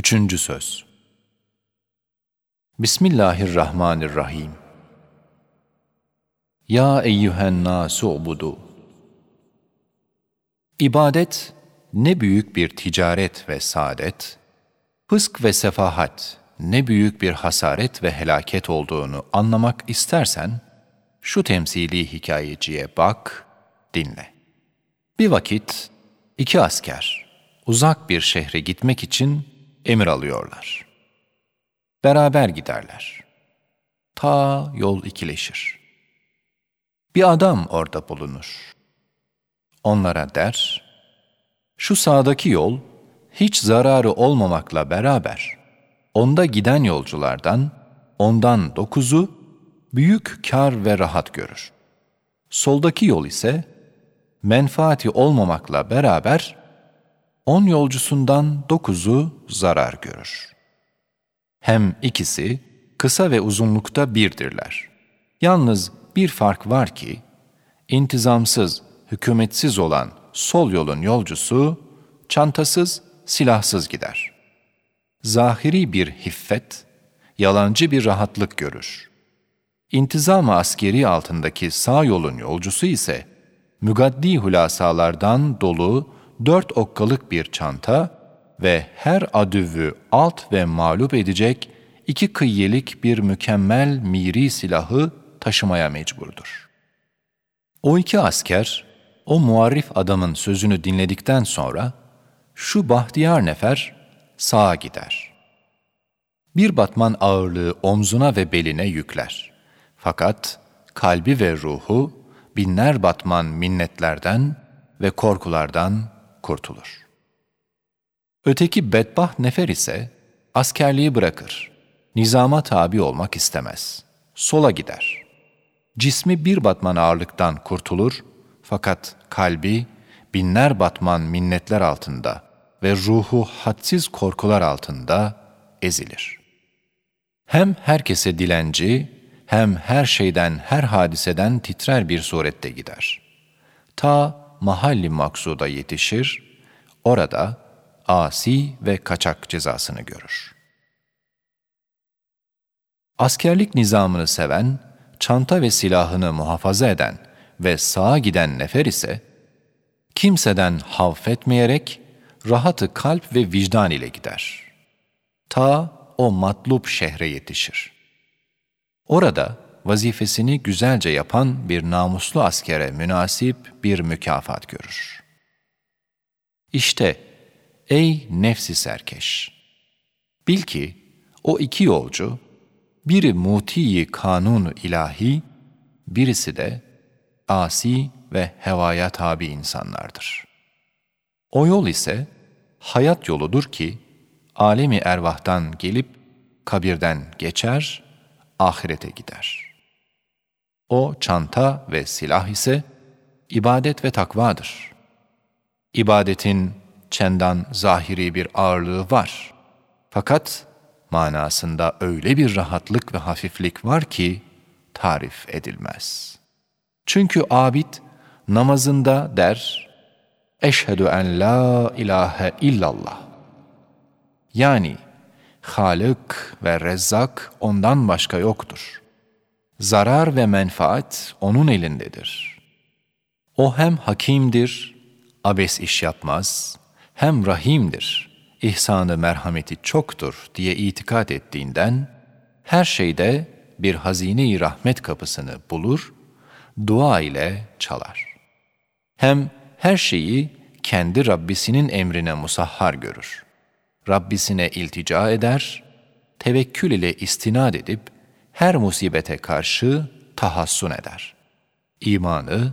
Üçüncü söz. Bismillahirrahmanirrahim. Ya eyyühen nasu ubudu. İbadet ne büyük bir ticaret ve saadet, fısk ve sefahat ne büyük bir hasaret ve helaket olduğunu anlamak istersen, şu temsili hikayeciye bak, dinle. Bir vakit iki asker uzak bir şehre gitmek için emir alıyorlar. Beraber giderler. Ta yol ikileşir. Bir adam orada bulunur. Onlara der, şu sağdaki yol hiç zararı olmamakla beraber, onda giden yolculardan ondan dokuzu büyük kar ve rahat görür. Soldaki yol ise menfaati olmamakla beraber on yolcusundan dokuzu zarar görür. Hem ikisi kısa ve uzunlukta birdirler. Yalnız bir fark var ki, intizamsız, hükümetsiz olan sol yolun yolcusu, çantasız, silahsız gider. Zahiri bir hiffet, yalancı bir rahatlık görür. İntizam askeri altındaki sağ yolun yolcusu ise, mügaddi hulasalardan dolu dört okkalık bir çanta ve her adüvü alt ve mağlup edecek iki kıyyelik bir mükemmel miri silahı taşımaya mecburdur. O iki asker, o muarif adamın sözünü dinledikten sonra, şu bahtiyar nefer sağa gider. Bir batman ağırlığı omzuna ve beline yükler. Fakat kalbi ve ruhu binler batman minnetlerden ve korkulardan kurtulur. Öteki bedbaht nefer ise askerliği bırakır. Nizama tabi olmak istemez. Sola gider. Cismi bir batman ağırlıktan kurtulur fakat kalbi binler batman minnetler altında ve ruhu hadsiz korkular altında ezilir. Hem herkese dilenci, hem her şeyden, her hadiseden titrer bir surette gider. Ta mahalli maksuda yetişir, orada asi ve kaçak cezasını görür. Askerlik nizamını seven, çanta ve silahını muhafaza eden ve sağa giden nefer ise, kimseden havfetmeyerek rahatı kalp ve vicdan ile gider. Ta o matlup şehre yetişir. Orada vazifesini güzelce yapan bir namuslu askere münasip bir mükafat görür. İşte ey nefsi serkeş! Bil ki o iki yolcu, biri mutiyi kanunu ilahi, birisi de asi ve hevaya tabi insanlardır. O yol ise hayat yoludur ki, alemi ervahtan gelip kabirden geçer, ahirete gider.'' O çanta ve silah ise ibadet ve takvadır. İbadetin çendan zahiri bir ağırlığı var. Fakat manasında öyle bir rahatlık ve hafiflik var ki tarif edilmez. Çünkü abid namazında der, Eşhedü en la ilahe illallah. Yani Halık ve Rezzak ondan başka yoktur zarar ve menfaat onun elindedir. O hem hakimdir, abes iş yapmaz, hem rahimdir, ihsanı merhameti çoktur diye itikat ettiğinden, her şeyde bir hazine-i rahmet kapısını bulur, dua ile çalar. Hem her şeyi kendi Rabbisinin emrine musahhar görür. Rabbisine iltica eder, tevekkül ile istinad edip, her musibete karşı tahassun eder. İmanı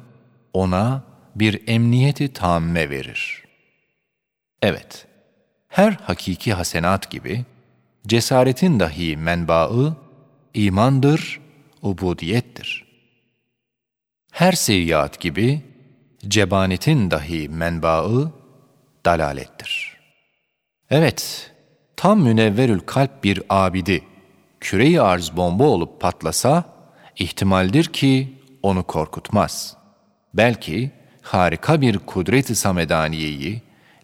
ona bir emniyeti tamme verir. Evet, her hakiki hasenat gibi cesaretin dahi menbaı imandır, ubudiyettir. Her seyyiat gibi cebanetin dahi menbaı dalalettir. Evet, tam münevverül kalp bir abidi, küre arz bomba olup patlasa, ihtimaldir ki onu korkutmaz. Belki harika bir kudret-i samedaniyeyi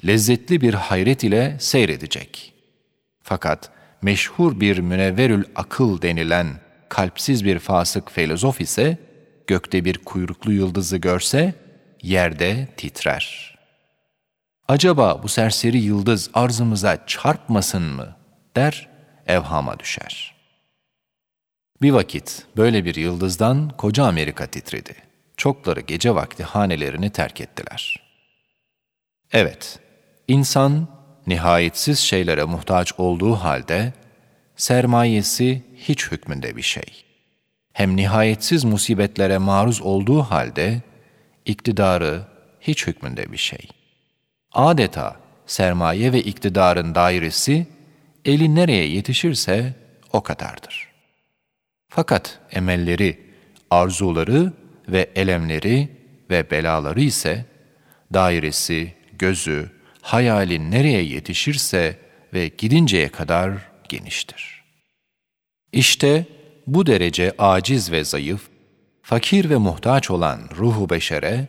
lezzetli bir hayret ile seyredecek. Fakat meşhur bir münevverül akıl denilen kalpsiz bir fasık filozof ise gökte bir kuyruklu yıldızı görse yerde titrer. Acaba bu serseri yıldız arzımıza çarpmasın mı der evhama düşer. Bir vakit böyle bir yıldızdan koca Amerika titredi. Çokları gece vakti hanelerini terk ettiler. Evet, insan nihayetsiz şeylere muhtaç olduğu halde sermayesi hiç hükmünde bir şey. Hem nihayetsiz musibetlere maruz olduğu halde iktidarı hiç hükmünde bir şey. Adeta sermaye ve iktidarın dairesi eli nereye yetişirse o kadardır. Fakat emelleri, arzuları ve elemleri ve belaları ise dairesi, gözü, hayalin nereye yetişirse ve gidinceye kadar geniştir. İşte bu derece aciz ve zayıf, fakir ve muhtaç olan ruhu beşere,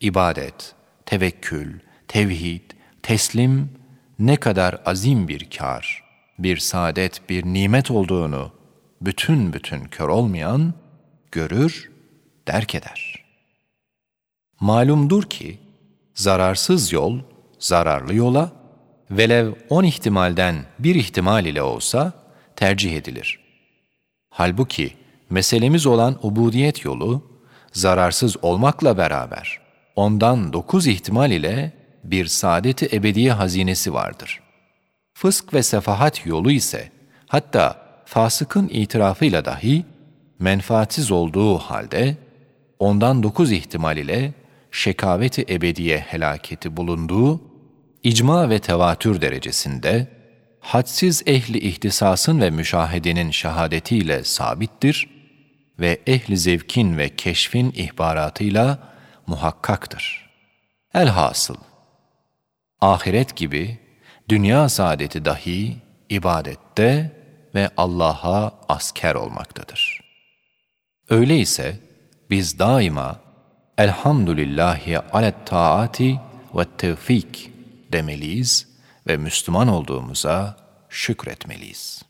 ibadet, tevekkül, tevhid, teslim ne kadar azim bir kar, bir saadet, bir nimet olduğunu bütün bütün kör olmayan görür, derk eder. Malumdur ki zararsız yol zararlı yola velev on ihtimalden bir ihtimal ile olsa tercih edilir. Halbuki meselemiz olan ubudiyet yolu zararsız olmakla beraber ondan dokuz ihtimal ile bir saadeti ebediye hazinesi vardır. Fısk ve sefahat yolu ise hatta fasıkın itirafıyla dahi menfaatsiz olduğu halde ondan dokuz ihtimal ile şekaveti ebediye helaketi bulunduğu icma ve tevatür derecesinde hadsiz ehli ihtisasın ve müşahedenin şehadetiyle sabittir ve ehli zevkin ve keşfin ihbaratıyla muhakkaktır. Elhasıl, ahiret gibi dünya saadeti dahi ibadette ve Allah'a asker olmaktadır. Öyleyse biz daima Elhamdülillahi alet taati ve tevfik demeliyiz ve Müslüman olduğumuza şükretmeliyiz.